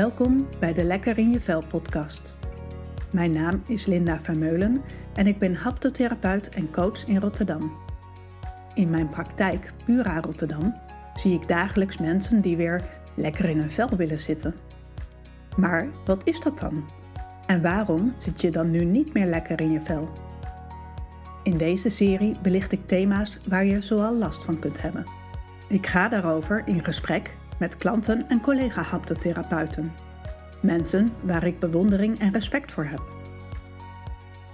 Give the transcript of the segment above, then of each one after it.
Welkom bij de Lekker in je Vel podcast. Mijn naam is Linda Vermeulen en ik ben haptotherapeut en coach in Rotterdam. In mijn praktijk Pura Rotterdam zie ik dagelijks mensen die weer lekker in hun vel willen zitten. Maar wat is dat dan? En waarom zit je dan nu niet meer lekker in je vel? In deze serie belicht ik thema's waar je zoal last van kunt hebben. Ik ga daarover in gesprek met klanten en collega-haptotherapeuten. Mensen waar ik bewondering en respect voor heb.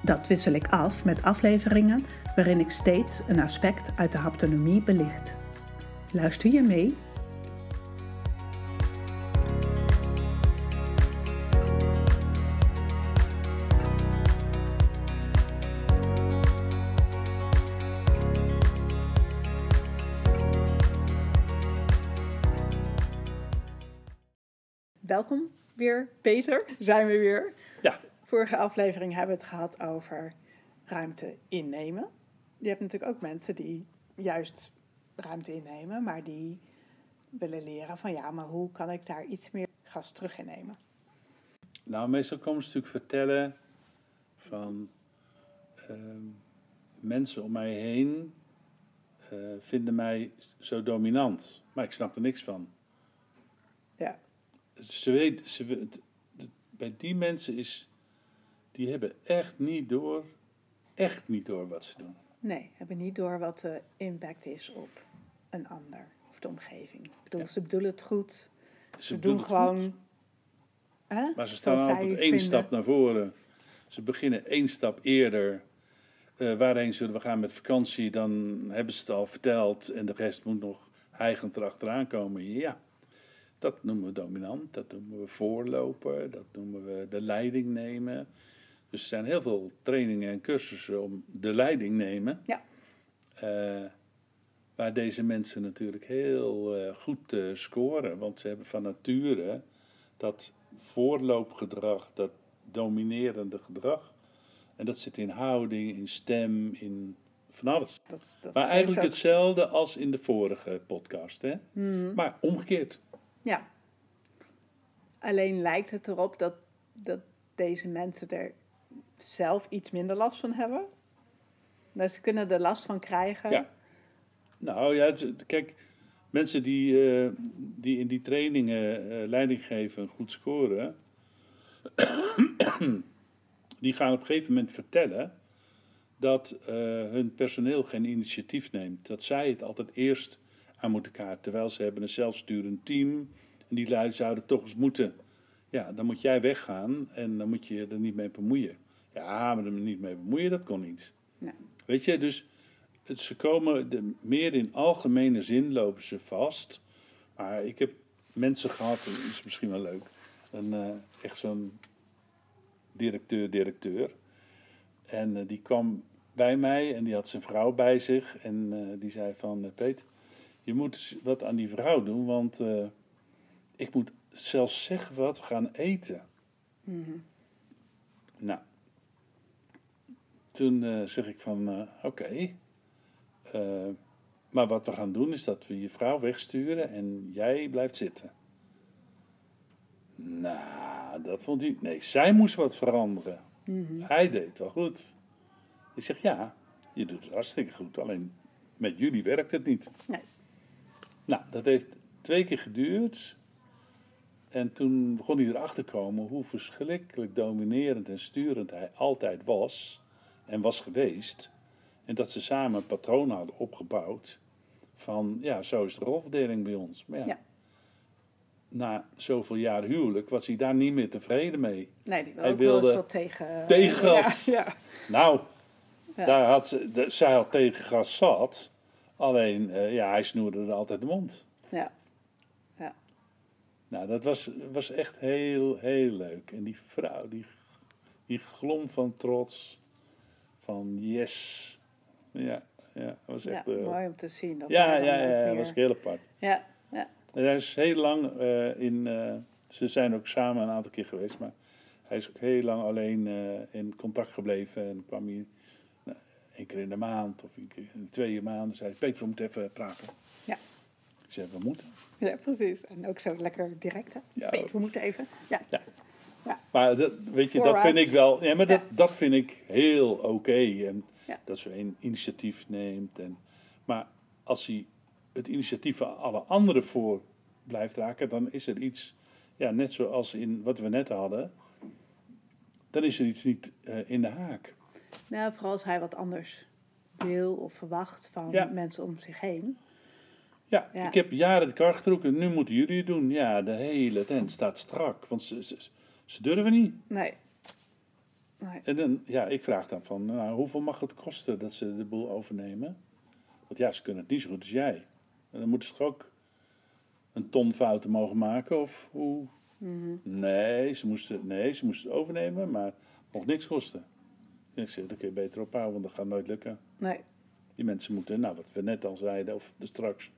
Dat wissel ik af met afleveringen waarin ik steeds een aspect uit de haptonomie belicht. Luister je mee? Welkom weer, Peter. Zijn we weer. Ja. Vorige aflevering hebben we het gehad over ruimte innemen. Je hebt natuurlijk ook mensen die juist ruimte innemen, maar die willen leren van ja, maar hoe kan ik daar iets meer gas terug innemen? Nou, meestal komen ze natuurlijk vertellen van ehm, mensen om mij heen eh, vinden mij zo dominant, maar ik snap er niks van. Ze weten, ze, bij die mensen is, die hebben echt niet door, echt niet door wat ze doen. Nee, hebben niet door wat de impact is op een ander of de omgeving. Ik bedoel, Ja. ze bedoelen het goed. Ze, doen gewoon. Hè? maar ze staan altijd één vinden. stap naar voren. Ze beginnen één stap eerder. Eh, waarheen zullen we gaan met vakantie? Dan hebben ze het al verteld en de rest moet nog hijgend erachteraan komen. Ja, dat noemen we dominant, dat noemen we voorloper, dat noemen we de leiding nemen. Dus er zijn heel veel trainingen en cursussen om de leiding nemen. Ja. Eh, waar deze mensen natuurlijk heel eh, goed eh, scoren, want ze hebben van nature dat voorloopgedrag, dat dominerende gedrag. En dat zit in houding, in stem, in van alles. Dat, dat Maar eigenlijk ook- hetzelfde als in de vorige podcast, hè? Mhm. Maar omgekeerd. Ja. Alleen lijkt het erop dat, dat deze mensen er zelf iets minder last van hebben. Dus ze kunnen er last van krijgen. Ja. Nou ja, kijk, mensen die, eh, die in die trainingen eh, leiding geven en goed scoren, die gaan op een gegeven moment vertellen dat eh, hun personeel geen initiatief neemt. Dat zij het altijd eerst aan moeten kaarten, terwijl ze hebben een zelfsturend team en die lui zouden toch eens moeten. Ja, dan moet jij weggaan en dan moet je je er niet mee bemoeien. Ja, maar er niet mee bemoeien, dat kon niet. Nee. Weet je, dus het, ze komen de, meer in algemene zin lopen ze vast. Maar ik heb mensen gehad, dat is misschien wel leuk, een, eh, echt zo'n directeur-directeur. En eh, die kwam bij mij en die had zijn vrouw bij zich. En eh, die zei van, Peet, je moet eens wat aan die vrouw doen, want eh, ik moet zelfs zeggen wat we gaan eten. Mhm. Nou, toen eh, zeg ik van, eh, oké. maar wat we gaan doen is dat we je vrouw wegsturen en jij blijft zitten. Nou, dat vond hij... Nee, zij moest wat veranderen. Mhm. Hij deed het wel goed. Ik zeg, ja, je doet het hartstikke goed. Alleen met jullie werkt het niet. Nee. Nou, dat heeft twee keer geduurd. En toen begon hij erachter te komen hoe verschrikkelijk dominerend en sturend hij altijd was en was geweest. En dat ze samen een patroon hadden opgebouwd van, ja, zo is de rolverdeling bij ons. Maar ja, Ja. na zoveel jaar huwelijk was hij daar niet meer tevreden mee. Nee, die wil Hij wel wilde wat tegen... tegengas. Ja, ja. Nou, daar had ze, de, zij had tegengas zat. Alleen, eh, ja, hij snoerde er altijd de mond. ja. Nou, dat was, was echt heel, heel leuk. En die vrouw, die, die glom van trots. Van yes. Ja, ja, was Ja, echt... eh, mooi om te zien. Dat ja, ja, ja, dat was heel apart. Ja, ja. En hij is heel lang eh, in... ze zijn ook samen een aantal keer geweest, maar hij is ook heel lang alleen in contact gebleven. En kwam nou, één keer in de maand of één keer in de twee maanden. Zei Peter, we moeten even praten. Ja. Ik zeg, we moeten. Ja, precies. En ook zo lekker direct, hè? Ja. Peet, we moeten even. Ja. Maar dat, weet je, dat vind ik wel. Ja, maar dat, Ja. dat vind ik heel oké. En Ja. dat ze een initiatief neemt. En, maar als hij het initiatief van alle anderen voor blijft raken, dan is er iets, ja, net zoals in wat we net hadden, dan is er iets niet eh, in de haak. Nou, vooral als hij wat anders wil of verwacht van Ja. mensen om zich heen. Ja, Ja. ik heb jaren de kar getrokken, nu moeten jullie het doen. Ja, de hele tent staat strak, want ze, ze, ze durven niet. Nee. nee. En dan, ja, ik vraag dan van, nou, hoeveel mag het kosten dat ze de boel overnemen? Want ja, ze kunnen het niet zo goed als jij. En dan moeten ze toch ook een ton fouten mogen maken, of hoe? Mhm. Nee, ze moesten, nee, ze moesten het overnemen, maar mocht niks kosten. En ik zeg, dat kun je beter ophouden, want dat gaat nooit lukken. Nee. Die mensen moeten, nou, wat we net al zeiden, of straks,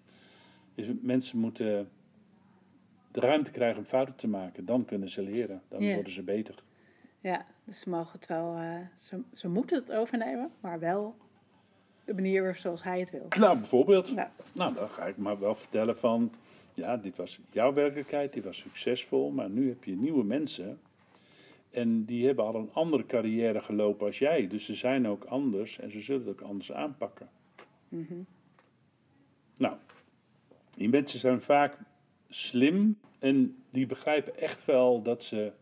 is mensen moeten de ruimte krijgen om fouten te maken. Dan kunnen ze leren, dan worden ze beter. Ja, dus ze mogen het wel, eh, ze, ze moeten het overnemen, maar wel de manier zoals hij het wil. Nou, bijvoorbeeld. Ja. Nou, dan ga ik maar wel vertellen van, ja, dit was jouw werkelijkheid, die was succesvol, maar nu heb je nieuwe mensen en die hebben al een andere carrière gelopen als jij, dus ze zijn ook anders en ze zullen het ook anders aanpakken. Mhm. Nou, die mensen zijn vaak slim en die begrijpen echt wel dat ze,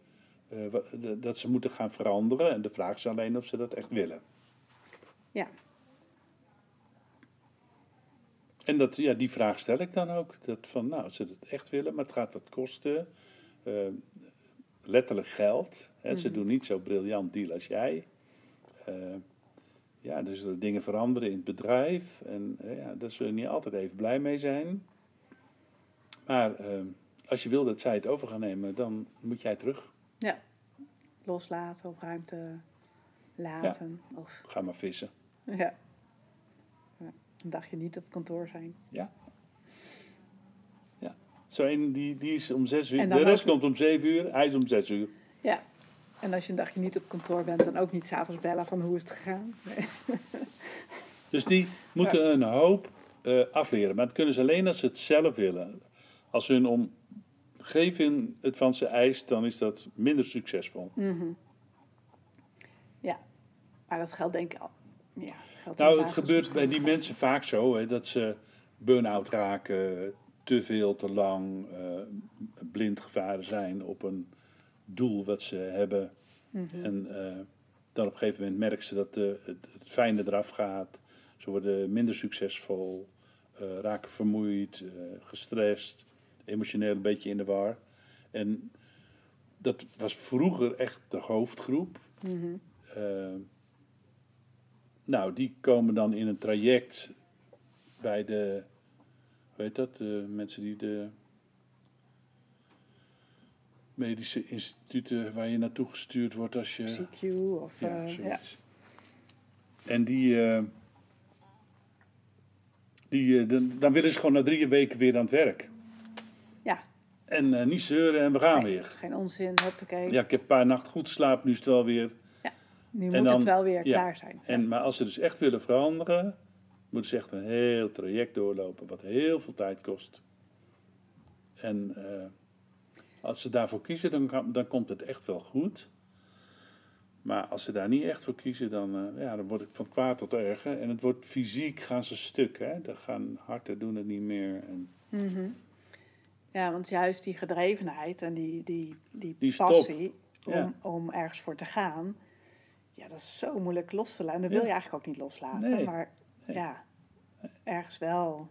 eh, dat ze moeten gaan veranderen en de vraag is alleen of ze dat echt willen. Ja. En dat, ja, die vraag stel ik dan ook. Dat van, nou, ze het echt willen, maar het gaat wat kosten. Eh, letterlijk geld. Ze Mhm. doen niet zo briljant deal als jij. Eh, ja, er zullen dingen veranderen in het bedrijf. En eh, ja, daar zullen niet altijd even blij mee zijn. Maar eh, als je wil dat zij het over gaan nemen, dan moet jij terug. Ja. Loslaten of ruimte laten. Of, Ga maar vissen. ja. ja. Een dagje niet op kantoor zijn. Zo een, die, die is om zes uur. De rest ook- komt om zeven uur. Hij is om zes uur. Ja. En als je een dagje niet op kantoor bent, dan ook niet s'avonds bellen van hoe is het gegaan. Nee. Dus die moeten een hoop eh, afleren. Maar dat kunnen ze alleen als ze het zelf willen. Als hun omgeving het van ze eist, dan is dat minder succesvol. Mhm. Ja. Maar dat geldt denk ik al. Ja, geldt Nou, het gebeurt bij die mensen vaak zo hè, dat ze burn-out raken, te veel, te lang, eh, blind gevaren zijn op een doel wat ze hebben. Mhm. En eh, dan op een gegeven moment merken ze dat de, het, het fijne eraf gaat. Ze worden minder succesvol, eh, raken vermoeid, eh, gestrest, emotioneel een beetje in de war. En dat was vroeger echt de hoofdgroep. Mhm. Nou, die komen dan in een traject bij de, hoe heet dat, de mensen die de medische instituten waar je naartoe gestuurd wordt als je... CQ of... Ja, eh, ja. En die, eh, die eh, dan, dan willen ze gewoon na drie weken weer aan het werk. Ja. En niet zeuren en we gaan Nee, weer. is geen onzin, hoppakee. Ja, ik heb een paar nachten goed geslapen, nu is het wel weer. Nu En moet dan- het wel weer ja. klaar zijn. En, maar als ze dus echt willen veranderen, moeten ze echt een heel traject doorlopen, wat heel veel tijd kost. En als ze daarvoor kiezen, dan, kan- dan komt het echt wel goed. Maar als ze daar niet echt voor kiezen, dan, eh, ja, dan wordt het van kwaad tot erger. En het wordt fysiek, gaan ze stuk. Hè? Dan gaan harten doen het niet meer. En Mhm. Ja, want juist die gedrevenheid en die, die, die, passie om, Ja. om ergens voor te gaan, ja, dat is zo moeilijk los te laten. Dat Ja. wil je eigenlijk ook niet loslaten, Nee. maar Nee. ja, ergens wel.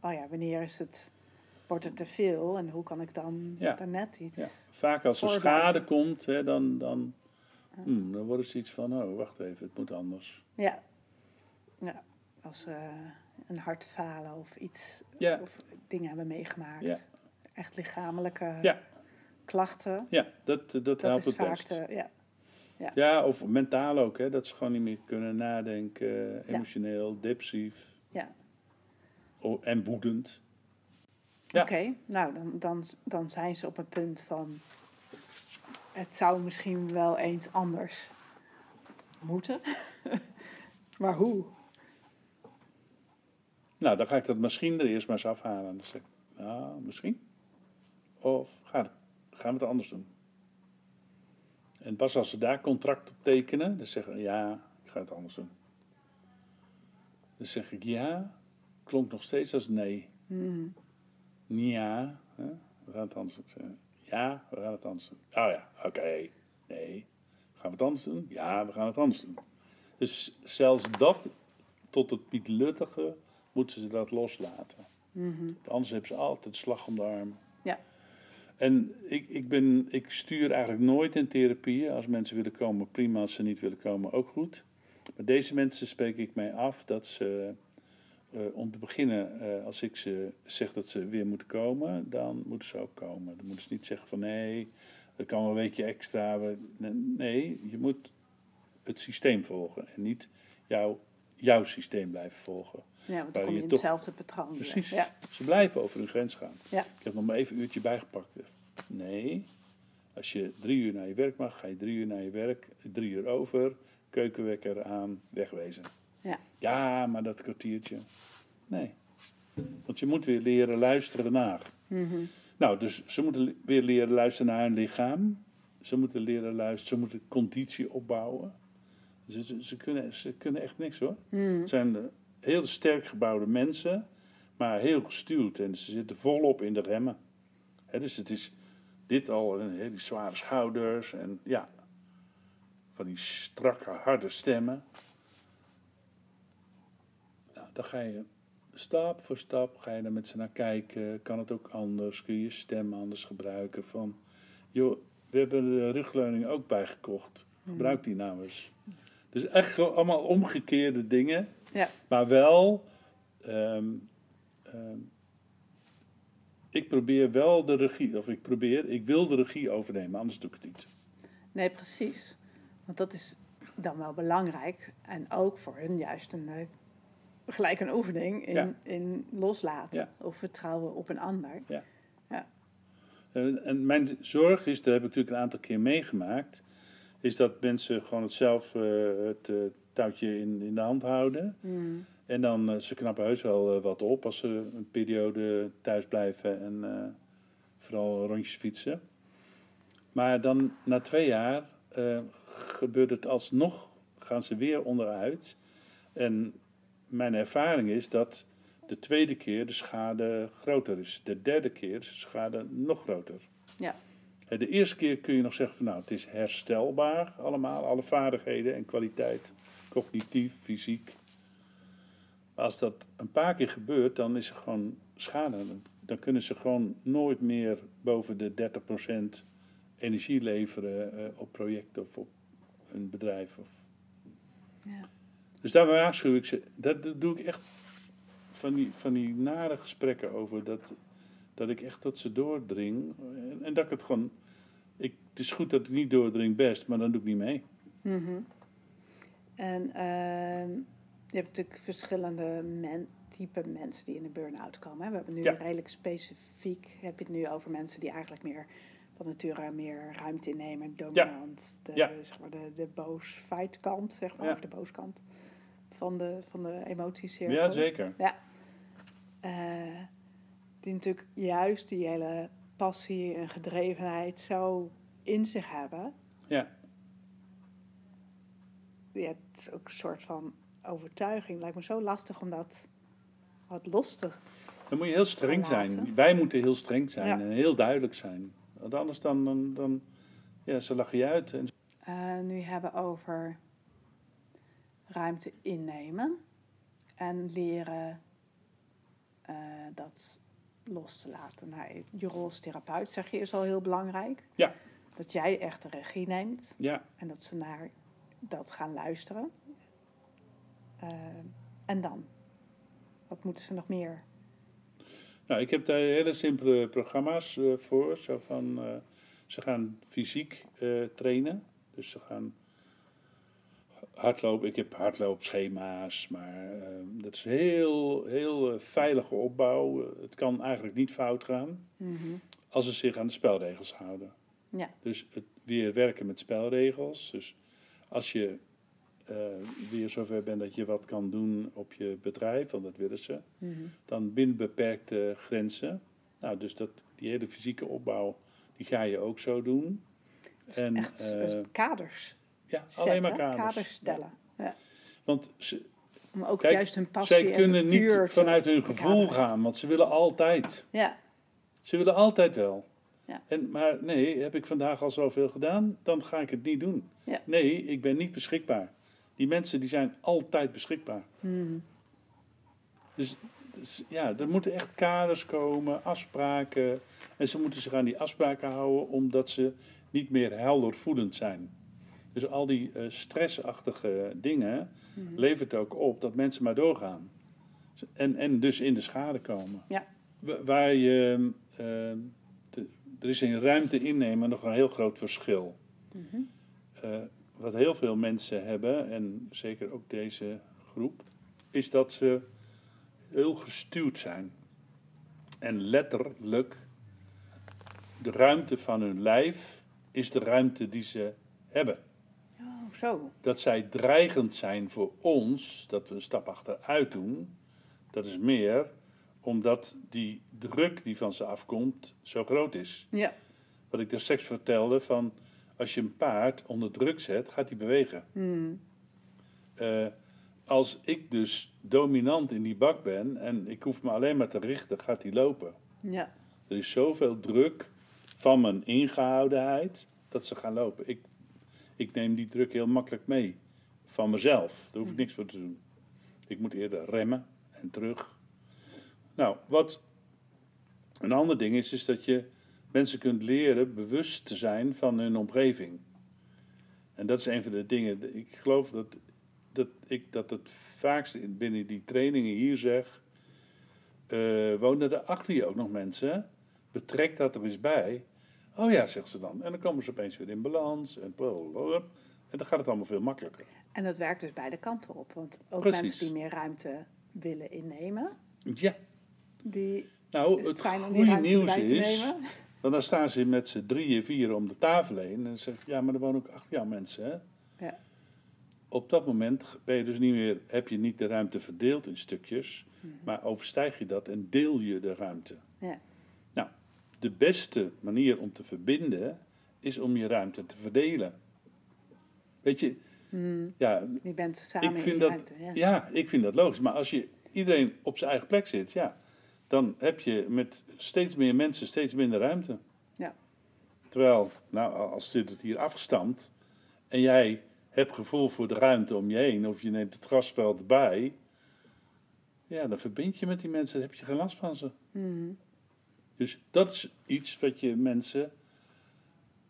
Oh ja, wanneer is het, wordt het te veel en hoe kan ik dan Ja. daar net iets? ja, vaak als er schade komt, hè, dan, dan, hmm, dan wordt het iets van, oh, wacht even, het moet anders. Ja, ja. als eh, een hartfalen of iets, Ja. of dingen hebben meegemaakt. Ja. Echt lichamelijke Ja. klachten. Ja, dat, dat, Dat helpt het best. de, ja. Ja, of mentaal ook, hè, dat ze gewoon niet meer kunnen nadenken, emotioneel, depressief Ja. o- en woedend. Ja. Oké, nou dan, dan, dan zijn ze op een punt van. Het zou misschien wel eens anders moeten. maar hoe? Nou, dan ga ik dat misschien er eerst maar eens afhalen. Dan zeg ik, nou, misschien. Of gaan, gaan we het anders doen? En pas als ze daar contract op tekenen, dan zeggen ja, ik ga het anders doen. Dan zeg ik ja, klonk nog steeds als nee. Mhm. Ja, hè, we gaan het anders doen. Ja, we gaan het anders doen. Oh ja, oké. Nee, gaan we het anders doen? Ja, we gaan het anders doen. Dus zelfs dat, tot het pietluttige, moeten ze dat loslaten. Mhm. Anders hebben ze altijd slag om de arm. Ja. En ik, ik, ben, ik stuur eigenlijk nooit in therapie. Als mensen willen komen, prima. Als ze niet willen komen, ook goed. Maar deze mensen spreek ik mij af dat ze, eh, om te beginnen, eh, als ik ze zeg dat ze weer moeten komen, dan moeten ze ook komen. Dan moeten ze niet zeggen van nee, er kan wel een weekje extra. Nee, je moet het systeem volgen en niet jouw, jouw systeem blijven volgen. Ja, want dan kom je in toch- hetzelfde patroon. Precies. Ja. Ze blijven over hun grens gaan. Ja. Ik heb nog maar even een uurtje bijgepakt. Nee, als je drie uur naar je werk mag, ga je drie uur naar je werk. Drie uur over, keukenwekker aan, wegwezen. Ja. Ja, maar dat kwartiertje. Nee. Want je moet weer leren luisteren naar. Mhm. Nou, dus ze moeten weer leren luisteren naar hun lichaam. Ze moeten leren luisteren, ze moeten conditie opbouwen. Ze, ze, ze kunnen, ze kunnen echt niks hoor. Mhm. Het zijn eh, heel sterk gebouwde mensen, maar heel gestuurd. En ze zitten volop in de remmen. Dus het is dit al, een hele zware schouders en ja, van die strakke, harde stemmen. Dan ga je stap voor stap, ga je er met ze naar kijken. Kan het ook anders? Kun je je stem anders gebruiken? Van, joh, we hebben de rugleuning ook bijgekocht. Gebruik die nou eens. Dus echt allemaal omgekeerde dingen. Ja. Maar wel, ehm, ehm, ik probeer wel de regie, of ik probeer, ik wil de regie overnemen, anders doe ik het niet. Nee, precies. Want dat is dan wel belangrijk. En ook voor hun juist een, eh, gelijk een oefening in, Ja. in loslaten. Ja. Of vertrouwen op een ander. En, en mijn zorg is, daar heb ik natuurlijk een aantal keer meegemaakt, is dat mensen gewoon het zelf eh, het eh, touwtje in, in de hand houden. Mm. En dan, eh, ze knappen heus wel wat op als ze een periode thuis blijven en vooral rondjes fietsen. Maar dan na twee jaar gebeurt het alsnog, gaan ze weer onderuit. En mijn ervaring is dat de tweede keer de schade groter is. De derde keer is de schade nog groter. Ja. Eh, De eerste keer kun je nog zeggen van nou, het is herstelbaar allemaal, alle vaardigheden en kwaliteit, cognitief, fysiek. Maar als dat een paar keer gebeurt, dan is er gewoon schade. Dan- Dan kunnen ze gewoon nooit meer boven de 30% energie leveren eh, op project of op een bedrijf. Of... Ja. Dus daar waarschuw ik ze. Dat dat doe ik echt van die, van die nare gesprekken over. Dat, dat ik echt tot ze doordring. En, en dat ik het gewoon. Ik, het is goed dat ik niet doordring, best, maar dan doe ik niet mee. Mhm. En ehm, je hebt natuurlijk verschillende men, type mensen die in de burn-out komen. Hè. We hebben nu Ja. redelijk specifiek, heb je het nu over mensen die eigenlijk meer van nature meer ruimte innemen, dominant, de, Ja. zeg maar de, de boos-fight kant, zeg maar, Ja. of de booskant van de, van de emotiecirkel. Ja, zeker. Eh, die natuurlijk juist die hele passie en gedrevenheid zo in zich hebben. Ja. Ja, het is ook een soort van overtuiging. Lijkt me zo lastig om dat wat los te... Dan moet je heel streng zijn. Wij moeten heel streng zijn Ja. en heel duidelijk zijn. Want anders dan, dan, dan ja, ze lachen je uit. En, eh, nu hebben over ruimte innemen en leren eh, dat los te laten. Nou, je rol als therapeut, zeg je, is al heel belangrijk. Ja. Dat jij echt de regie neemt ja, en dat ze naar dat gaan luisteren. Eh, en dan? Wat moeten ze nog meer? Nou, ik heb daar hele simpele programma's eh, voor. Zo van, ze gaan fysiek trainen. Dus ze gaan hardlopen. Ik heb hardloopschema's, maar eh, dat is heel, heel eh, veilige opbouw. Eh, het kan eigenlijk niet fout gaan als ze zich aan de spelregels houden. Ja. Dus het weer werken met spelregels. Dus als je eh, weer zover bent dat je wat kan doen op je bedrijf, want dat willen ze, Mhm. dan binnen beperkte grenzen. Nou, dus dat, die hele fysieke opbouw, die ga je ook zo doen. Dus echt eh, kaders ja, zetten, alleen maar kaders. stellen. Ja. Want ze, Om ook Kijk, juist hun passie zij kunnen niet vanuit hun gevoel kaderen. gaan, want ze willen altijd. Ja, Ze willen altijd wel. Ja. En, maar nee, heb ik vandaag al zoveel gedaan, dan ga ik het niet doen. Ja. Nee, ik ben niet beschikbaar. Die mensen die zijn altijd beschikbaar. Mhm. Dus, dus ja, er moeten echt kaders komen, afspraken. En ze moeten zich aan die afspraken houden, omdat ze niet meer helder voelend zijn. Dus al die eh, stressachtige dingen Mhm. levert ook op dat mensen maar doorgaan. En, en dus in de schade komen. Ja. Wa- Waar je, eh, de- er is in ruimte innemen nog een heel groot verschil. Mhm. Eh, wat heel veel mensen hebben, en zeker ook deze groep, is dat ze heel gestuurd zijn. En letterlijk, de ruimte van hun lijf is de ruimte die ze hebben. Zo. Dat zij dreigend zijn voor ons, dat we een stap achteruit doen, dat is meer omdat die druk die van ze afkomt zo groot is. Ja. Wat ik daar straks vertelde, van als je een paard onder druk zet, gaat hij bewegen. Mhm. Eh, als ik dus dominant in die bak ben en ik hoef me alleen maar te richten, gaat hij lopen. Ja. Er is zoveel druk van mijn ingehoudenheid dat ze gaan lopen. Ik, ik neem die druk heel makkelijk mee van mezelf. Daar hoef ik niks voor te doen. Ik moet eerder remmen en terug. Nou, wat een ander ding is, is dat je mensen kunt leren bewust te zijn van hun omgeving. En dat is een van de dingen. Ik geloof dat, dat ik dat het vaakst in- binnen die trainingen hier zeg. eh, wonen er achter je ook nog mensen? Betrek dat er eens bij. Oh ja, zegt ze dan. En dan komen ze opeens weer in balans. En, blablabla. en dan gaat het allemaal veel makkelijker. En dat werkt dus beide kanten op. Want ook Precies. mensen die meer ruimte willen innemen, Ja, die nou, is het goede nieuws is. Want dan staan ze met z'n drieën, vieren om de tafel heen. En dan zeg ik, ja, maar er wonen ook achter jou mensen. Hè? Ja. Op dat moment ben je dus niet meer, heb je niet de ruimte verdeeld in stukjes. Mhm. Maar overstijg je dat en deel je de ruimte. Ja. De beste manier om te verbinden is om je ruimte te verdelen. Weet je, ja, Je bent samen ik in vind die dat, ruimte. Ja. ja, ik vind dat logisch. Maar als je iedereen op zijn eigen plek zit, ja, dan heb je met steeds meer mensen steeds minder ruimte. Ja. Terwijl, nou, als dit het hier afgestampt en jij hebt gevoel voor de ruimte om je heen, of je neemt het grasveld erbij, ja, dan verbind je met die mensen, dan heb je geen last van ze. Mhm. Dus dat is iets wat je mensen,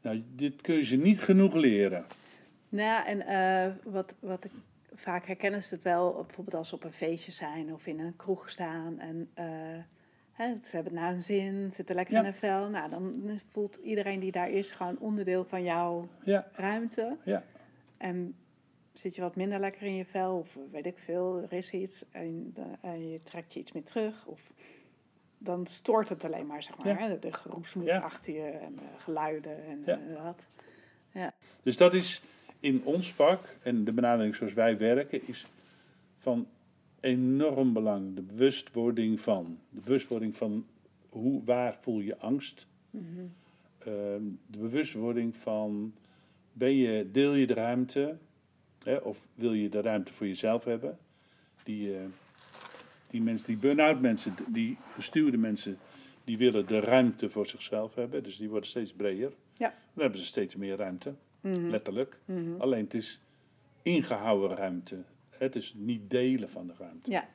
nou, dit kun je ze niet genoeg leren. Nou ja, en eh, wat, wat ik vaak herken is het wel, bijvoorbeeld als ze op een feestje zijn of in een kroeg staan en eh, hè, ze hebben het naar hun zin, zitten lekker Ja. in een vel. Nou, dan voelt iedereen die daar is gewoon onderdeel van jouw Ja, ruimte. ja, En zit je wat minder lekker in je vel of weet ik veel, er is iets en, de- en je trekt je iets meer terug of dan stoort het alleen maar, zeg maar. Ja. Hè? De geroesmoes Ja. achter je en de geluiden en Ja. eh, dat. Dus dat is in ons vak, en de benadering zoals wij werken, is van enorm belang. De bewustwording van. De bewustwording van hoe, waar voel je angst. Mhm. Ehm, de bewustwording van, ben je, deel je de ruimte? Hè, of wil je de ruimte voor jezelf hebben? Die, eh, die mensen, die burn-out mensen, die gestuurde mensen, die willen de ruimte voor zichzelf hebben. Dus die worden steeds breder. Ja. Dan hebben ze steeds meer ruimte Mhm. letterlijk. Mhm. Alleen het is ingehouden ruimte. Het is niet delen van de ruimte. Ja.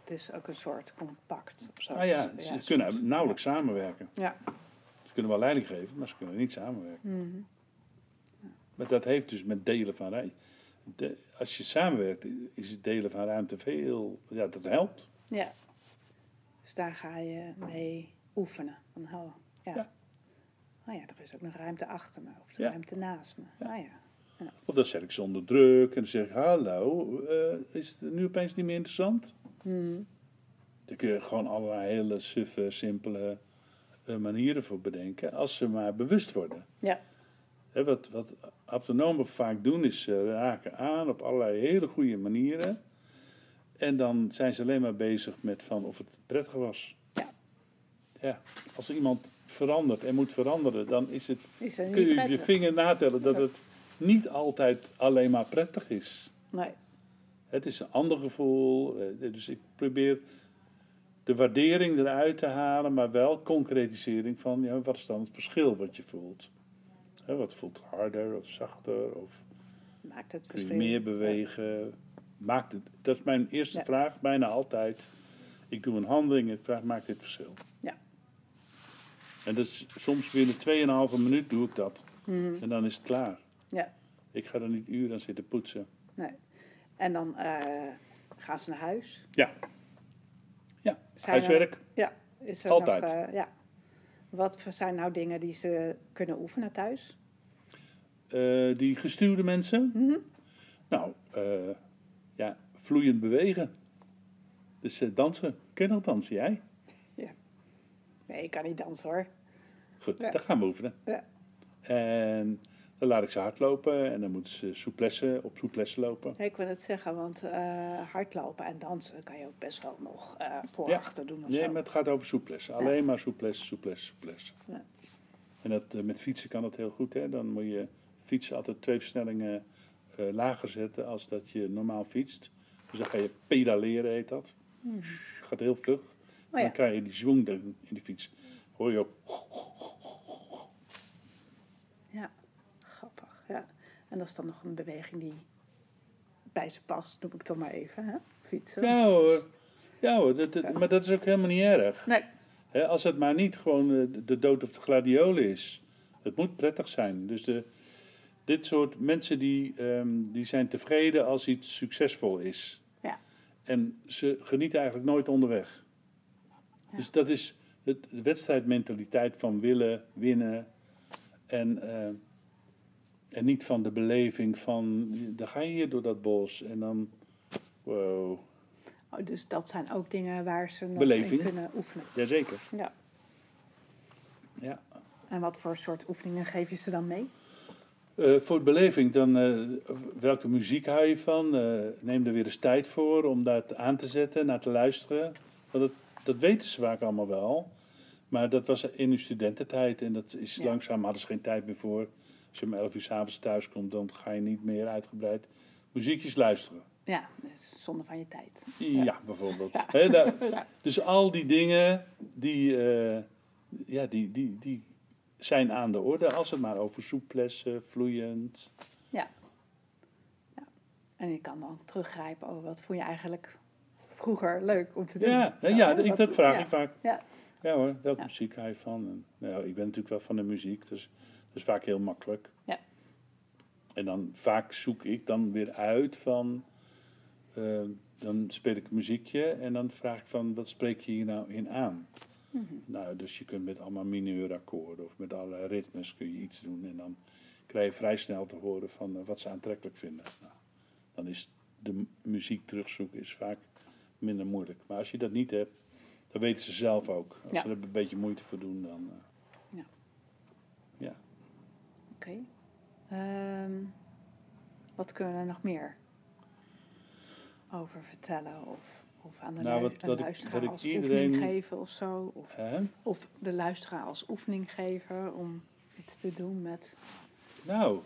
Het is ook een soort compact of zo. Ah ja, ze kunnen nauwelijks samenwerken. Ja. Ze kunnen wel leiding geven, maar ze kunnen niet samenwerken. Mhm. Maar dat heeft dus met delen van ruimte. De, als je samenwerkt, is het delen van ruimte veel. Ja, dat helpt. ja. Dus daar ga je mee oefenen. Van, oh, ja. Ja. Oh ja, er is ook nog ruimte achter me of Ja. ruimte naast me. Ja. Oh ja. Of dan zet ik ze onder druk en dan zeg ik: Hallo, eh, is het nu opeens niet meer interessant? Mhm. Daar kun je gewoon allerlei hele suffe, simpele eh, manieren voor bedenken. Als ze maar bewust worden. Ja. Wat, wat autonomen vaak doen, is ze raken aan op allerlei hele goede manieren. En dan zijn ze alleen maar bezig met van of het prettig was. Ja. ja, als iemand verandert en moet veranderen, dan is het, Is er kun je je vinger natellen dat het niet altijd alleen maar prettig is. Nee. Het is een ander gevoel. eh, Dus ik probeer de waardering eruit te halen, maar wel concretisering van ja, wat is dan het verschil wat je voelt. Hè, wat voelt harder of zachter? Of Maakt het kun je verschil. meer bewegen? Maakt het, dat is mijn eerste Ja. vraag, bijna altijd. Ik doe een handeling en ik vraag, maakt dit verschil? Ja. En dat is, soms binnen 2,5 minuut doe ik dat. Mhm. En dan is het klaar. Ja. Ik ga er niet uren aan zitten poetsen. Nee. En dan eh, gaan ze naar huis. Ja. Ja, Zijn huiswerk. Ja. Is er Altijd. Nog, eh, ja. Wat zijn nou dingen die ze kunnen oefenen thuis? Eh, die gestuurde mensen. Mhm. Nou, eh, ja, vloeiend bewegen. Dus eh, dansen. Kun je nog dansen, jij? Nee, ik kan niet dansen hoor. Goed, Ja. dan gaan we oefenen. Ja. En dan laat ik ze hardlopen en dan moeten ze souplesse, op souplesse lopen. Ja, ik wil het zeggen, want eh, hardlopen en dansen kan je ook best wel nog eh voor Ja. achter doen of Nee, zo. maar het gaat over souplesse. Alleen maar souplesse, souplesse, souplesse. Ja. En dat, eh, met fietsen kan dat heel goed. Hè? Dan moet je fietsen altijd twee versnellingen lager zetten als dat je normaal fietst. Dus dan ga je pedaleren, heet dat. Gaat heel vlug. Oh ja. Dan krijg je die zwang in die fiets. Hoor je ook. Ja. Ja. En dat is dan nog een beweging die bij ze past, noem ik dan maar even. Hè? Fietsen. Ja hoor. Ja hoor, dat, dat- maar dat is ook helemaal niet erg. Nee, als het maar niet gewoon eh, de- de dood of de gladiolen is. Het moet prettig zijn. Dus de, dit soort mensen die, ehm, die zijn tevreden als iets succesvol is. Ja. En ze genieten eigenlijk nooit onderweg. Ja. Dus dat is het, de wedstrijdmentaliteit van willen, winnen. En, eh, en niet van de beleving van, dan ga je hier door dat bos en dan, wow, oh, dus dat zijn ook dingen waar ze nog Beleving. in kunnen oefenen. jazeker. Ja. Ja. En wat voor soort oefeningen geef je ze dan mee? Eh, voor de beleving, dan eh, welke muziek hou je van? Eh, neem er weer eens tijd voor om dat aan te zetten, naar te luisteren. Want dat, dat weten ze vaak allemaal wel. Maar dat was in hun studententijd en dat is Ja. langzaam, hadden ze geen tijd meer voor. Als je om 11 uur s'avonds thuis komt, dan ga je niet meer uitgebreid muziekjes luisteren. Ja, dat is zonde van je tijd. Ja, bijvoorbeeld. Ja. Daar- Ja. dus al die dingen, die, eh, ja, die, die, die zijn aan de orde. Als het maar over souplesse, vloeiend. En je kan dan teruggrijpen over wat vond je eigenlijk vroeger leuk om te doen. Ja, ja, ja, ik, dat vraag ja. ik vaak. Ja. Ja hoor, welke Ja. muziek hou je van? En, nou, ik ben natuurlijk wel van de muziek, dus is vaak heel makkelijk. Ja. En dan vaak zoek ik dan weer uit van, eh, dan speel ik een muziekje en dan vraag ik van, wat spreek je hier nou in aan? Mhm. Nou, dus je kunt met allemaal mineurakkoorden of met allerlei ritmes kun je iets doen en dan krijg je vrij snel te horen van eh, wat ze aantrekkelijk vinden. Nou, dan is de muziek terugzoeken is vaak minder moeilijk. Maar als je dat niet hebt, dan weten ze zelf ook. Als Ja. ze er een beetje moeite voor doen, dan... eh. Oké. Ehm, wat kunnen we er nog meer over vertellen? Of, of aan de Nou, wat- ik- luisteraar ik als iedereen- oefening geven of zo? Of, Hè? of de luisteraar als oefening geven om iets te doen met... Nou,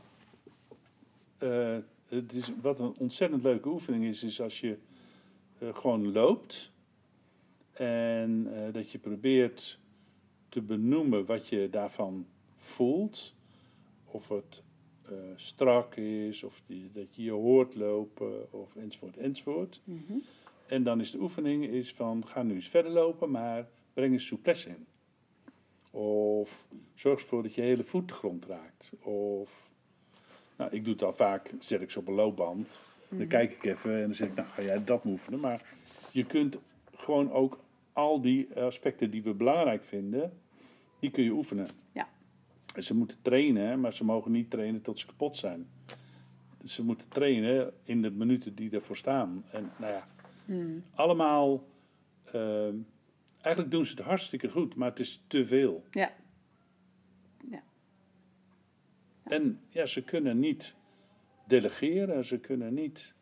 eh, het is, wat een ontzettend leuke oefening is, is als je eh, gewoon loopt en eh, dat je probeert te benoemen wat je daarvan voelt. Of het eh, strak is, of die, dat je je hoort lopen, of enzovoort, enzovoort. Mhm. En dan is de oefening is van, ga nu eens verder lopen, maar breng eens souplesse in. Of zorg ervoor dat je hele voet de grond raakt. Of, nou, ik doe het al vaak, zet ik ze op een loopband. Dan kijk ik even en dan zeg ik, nou ga jij dat oefenen. Maar je kunt gewoon ook al die aspecten die we belangrijk vinden, die kun je oefenen. Ja. Ze moeten trainen, maar ze mogen niet trainen tot ze kapot zijn. Ze moeten trainen in de minuten die ervoor staan. En nou ja, Mm. allemaal. ehm, eigenlijk doen ze het hartstikke goed, maar het is te veel. Ja. En ja, ze kunnen niet delegeren, ze kunnen niet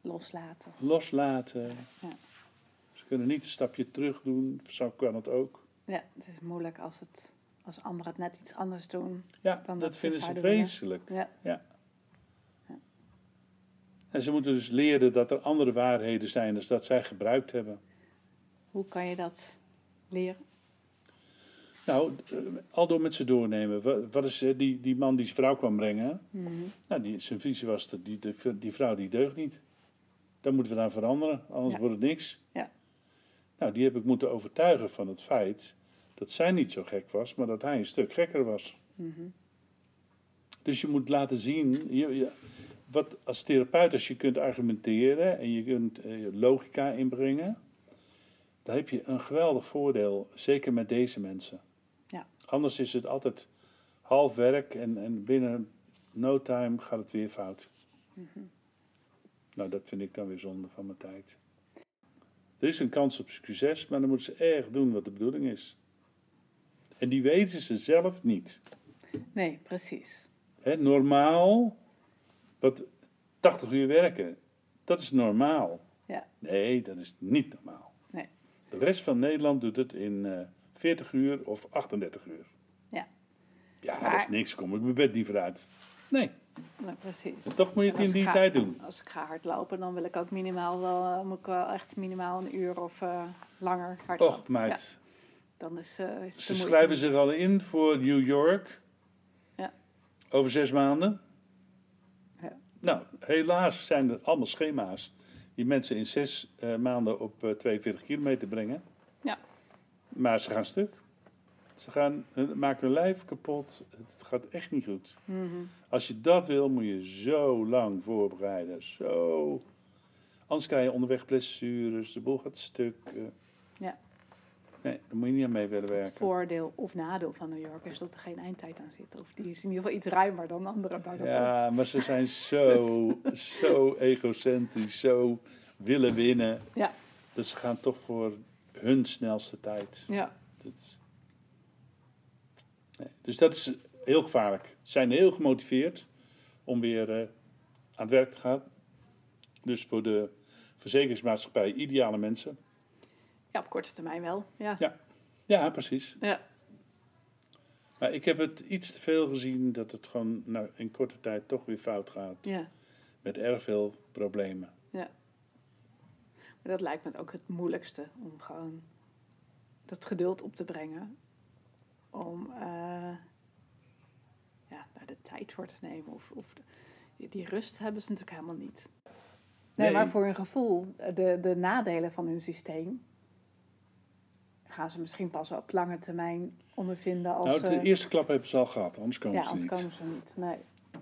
Loslaten. loslaten. Ja. Ze kunnen niet een stapje terug doen, zo kan het ook. Ja, het is moeilijk als, het, als anderen het net iets anders doen. Ja, Dan dat dat vinden ze vreselijk. Ja, En ze moeten dus leren dat er andere waarheden zijn dan dat zij gebruikt hebben. hoe kan je dat leren? Nou, eh, al door met ze doornemen. Wa- Wat is eh, die, die man die zijn vrouw kwam brengen? Mhm. Nou, die, zijn visie was, dat die, die, die vrouw die deugt niet. Daar moeten we aan veranderen, anders Ja. wordt het niks. Ja. Nou, die heb ik moeten overtuigen van het feit dat zij niet zo gek was, maar dat hij een stuk gekker was. Mhm. Dus je moet laten zien, je, je- wat als therapeut, als je kunt argumenteren en je kunt eh, logica inbrengen, dan heb je een geweldig voordeel, zeker met deze mensen. Ja. Anders is het altijd half werk en, en binnen no time gaat het weer fout. Mhm. Nou, dat vind ik dan weer zonde van mijn tijd. Er is een kans op succes, maar dan moeten ze erg doen wat de bedoeling is. En die weten ze zelf niet. Nee, precies. Hè, normaal, wat 80 uur werken, dat is normaal. Ja. Nee, dat is niet normaal. Nee. De rest van Nederland doet het in eh 40 uur of 38 uur. Ja. Ja, Maar- dat is niks, kom ik mijn bed niet vooruit. Nee, Nou, precies. en toch moet je het in die ga- tijd doen. Als ik ga hardlopen, dan wil ik ook minimaal wel, eh, moet ik wel echt minimaal een uur of eh, langer hardlopen. Och, meid. Ja, dan is, eh is Ze schrijven zich al in voor New York. Ja. Over zes maanden. Ja. Nou, helaas zijn er allemaal schema's die mensen in zes eh, maanden op eh, 42 kilometer brengen. Ja. Maar ze gaan stuk. Ze gaan, eh, maken hun lijf kapot. Het gaat echt niet goed. Mhm. Als je dat wil, moet je zo lang voorbereiden. Zo. Anders krijg je onderweg blessures, de boel gaat stuk. Nee, daar moet je niet aan mee willen Het werken. voordeel of nadeel van New York is dat er geen eindtijd aan zit. Of die is in ieder geval iets ruimer dan andere. Ja, maar ze zijn zo, zo egocentrisch, zo willen winnen. Ja. Dat ze gaan toch voor hun snelste tijd. Ja. Dat, nee. Dus dat is heel gevaarlijk. Ze zijn heel gemotiveerd om weer eh, aan het werk te gaan. Dus voor de verzekeringsmaatschappij ideale mensen. Ja, op korte termijn wel. Ja. Ja. Ja, precies. Ja. Maar ik heb het iets te veel gezien dat het gewoon nou, in korte tijd toch weer fout gaat. ja. Met erg veel problemen. Maar dat lijkt me ook het moeilijkste om gewoon dat geduld op te brengen. Om eh, ja, daar de tijd voor te nemen. Of, of de- die rust hebben ze natuurlijk helemaal niet. Nee, Nee. maar voor hun gevoel, de, de nadelen van hun systeem gaan ze misschien pas op lange termijn ondervinden als nou, de eerste klap hebben ze al gehad, anders komen ja, ze anders niet. komen ze niet. Nee,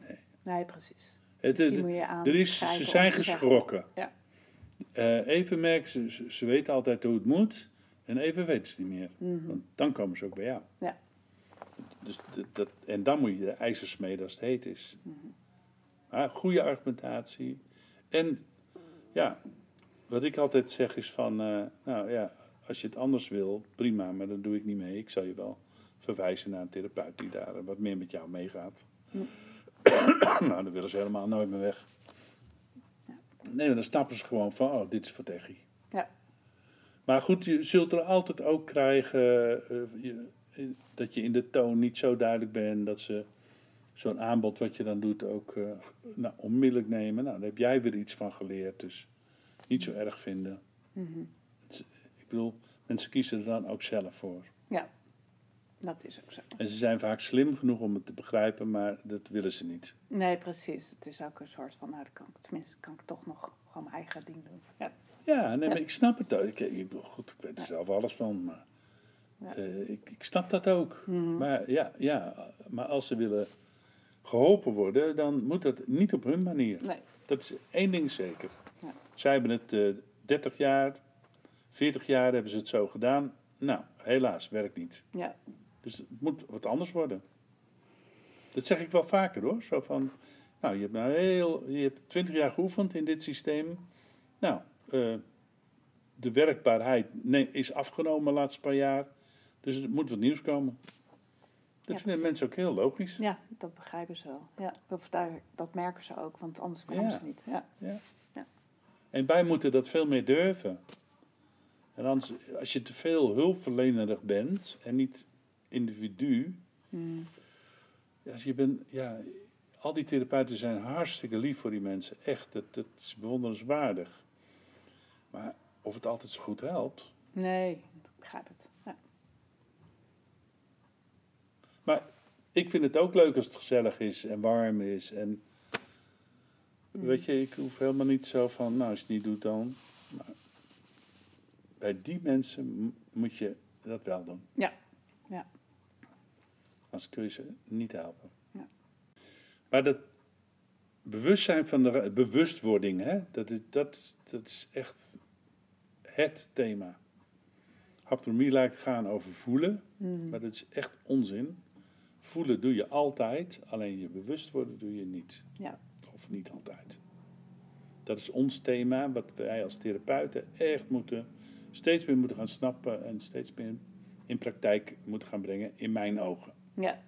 Nee. nee precies. Het, Dus die moet je aan er is, ze zijn geschrokken. Ja. Eh, even merken ze, ze, ze weten altijd hoe het moet. En even weten ze niet meer. Mhm. Want dan komen ze ook bij jou. Ja. Dus dat, en dan moet je de ijzer smeden als het heet is. Mhm. Maar goede argumentatie. En ja, wat ik altijd zeg is van... eh, nou ja, als je het anders wil, prima. Maar dat doe ik niet mee. Ik zal je wel verwijzen naar een therapeut die daar wat meer met jou meegaat. Hm. nou, dan willen ze helemaal nooit meer weg. Nee, dan snappen ze gewoon van, oh, dit is voor Teggie. Ja. Maar goed, je zult er altijd ook krijgen eh, je- eh, dat je in de toon niet zo duidelijk bent. Dat ze zo'n aanbod wat je dan doet ook eh, nou, onmiddellijk nemen. Nou, daar heb jij weer iets van geleerd. Dus niet zo erg vinden. Ik bedoel, mensen kiezen er dan ook zelf voor. Ja, dat is ook zo. En ze zijn vaak slim genoeg om het te begrijpen, maar dat willen ze niet. Nee, precies. Het is ook een soort van, nou, kan ik, tenminste kan ik toch nog gewoon mijn eigen ding doen. Ja, Ja, nee, Ja. maar ik snap het ook. Ik, ik goed, ik weet er Ja. zelf alles van, maar eh, ik, ik snap dat ook. Mhm. Maar ja, ja, maar als ze willen geholpen worden, dan moet dat niet op hun manier. Nee, Dat is één ding zeker. Ja. Zij hebben het eh 30 jaar, 40 jaar hebben ze het zo gedaan. Nou, helaas, werkt niet. ja, Dus het moet wat anders worden. Dat zeg ik wel vaker hoor. Zo van, nou, je hebt nou heel, je hebt 20 jaar geoefend in dit systeem. Nou, eh, de werkbaarheid nee, is afgenomen de laatste paar jaar. Dus er moet wat nieuws komen. Dat Ja, vinden mensen ook heel logisch. ja, dat begrijpen ze wel. Ja, of daar, dat merken ze ook, want anders komen Ja. ze niet. Ja, En wij moeten dat veel meer durven. En anders, als je te veel hulpverlenerig bent en niet individu, Mm. ja, als je bent, ja, al die therapeuten zijn hartstikke lief voor die mensen. Echt, dat, dat is bewonderenswaardig. Maar of het altijd zo goed helpt. Nee, ik begrijp het. Ja. Maar ik vind het ook leuk als het gezellig is en warm is. En weet je, ik hoef helemaal niet zo van, nou, als je het niet doet dan. Maar bij die mensen moet je dat wel doen. Ja, ja. Anders kun je ze niet helpen. Ja. Maar dat bewustzijn van de bewustwording, hè, dat, is, dat, dat is echt het thema. Haptonomie lijkt gaan over voelen, Mm. maar dat is echt onzin. Voelen doe je altijd, alleen je bewust worden doe je niet. Ja. Of niet altijd. Dat is ons thema, wat wij als therapeuten echt moeten, steeds meer moeten gaan snappen en steeds meer in praktijk moeten gaan brengen, in mijn ogen. ja.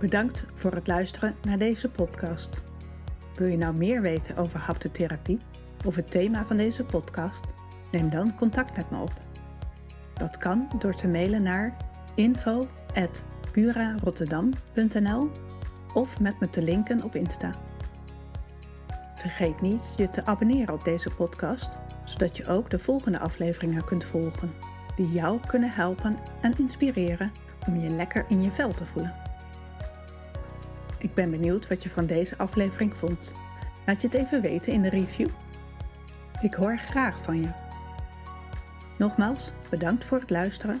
Bedankt voor het luisteren naar deze podcast. Wil je nou meer weten over haptotherapie of het thema van deze podcast? Neem dan contact met me op. Dat kan door te mailen naar info@purarotterdam.nl of met me te linken op Insta. Vergeet niet je te abonneren op deze podcast, zodat je ook de volgende afleveringen kunt volgen, die jou kunnen helpen en inspireren om je lekker in je vel te voelen. Ik ben benieuwd wat je van deze aflevering vond. Laat je het even weten in de review. Ik hoor graag van je. Nogmaals, bedankt voor het luisteren